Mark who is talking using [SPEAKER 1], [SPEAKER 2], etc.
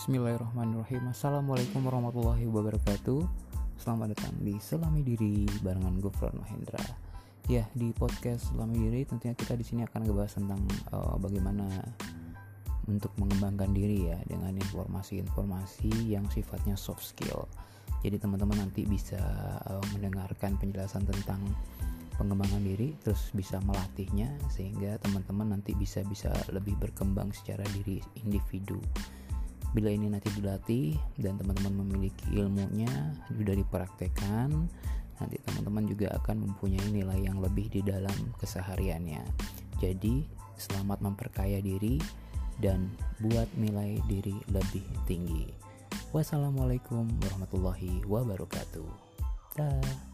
[SPEAKER 1] Bismillahirrahmanirrahim. Assalamualaikum warahmatullahi wabarakatuh. Selamat datang di Selami Diri barengan Gufron Mahendra. Ya di podcast Selami Diri tentunya kita di sini akan ngebahas tentang uh, bagaimana untuk mengembangkan diri ya dengan informasi-informasi yang sifatnya soft skill. Jadi teman-teman nanti bisa uh, mendengarkan penjelasan tentang pengembangan diri terus bisa melatihnya sehingga teman-teman nanti bisa bisa lebih berkembang secara diri individu bila ini nanti dilatih dan teman-teman memiliki ilmunya sudah dipraktekkan nanti teman-teman juga akan mempunyai nilai yang lebih di dalam kesehariannya. Jadi selamat memperkaya diri dan buat nilai diri lebih tinggi. Wassalamualaikum warahmatullahi wabarakatuh. Dah